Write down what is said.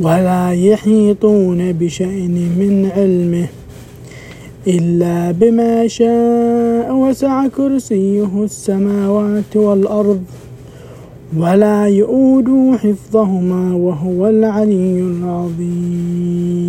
ولا يحيطون بشيء من علمه إلا بما شاء وسع كرسيه السماوات والأرض ولا يؤود حفظهما وهو العلي العظيم.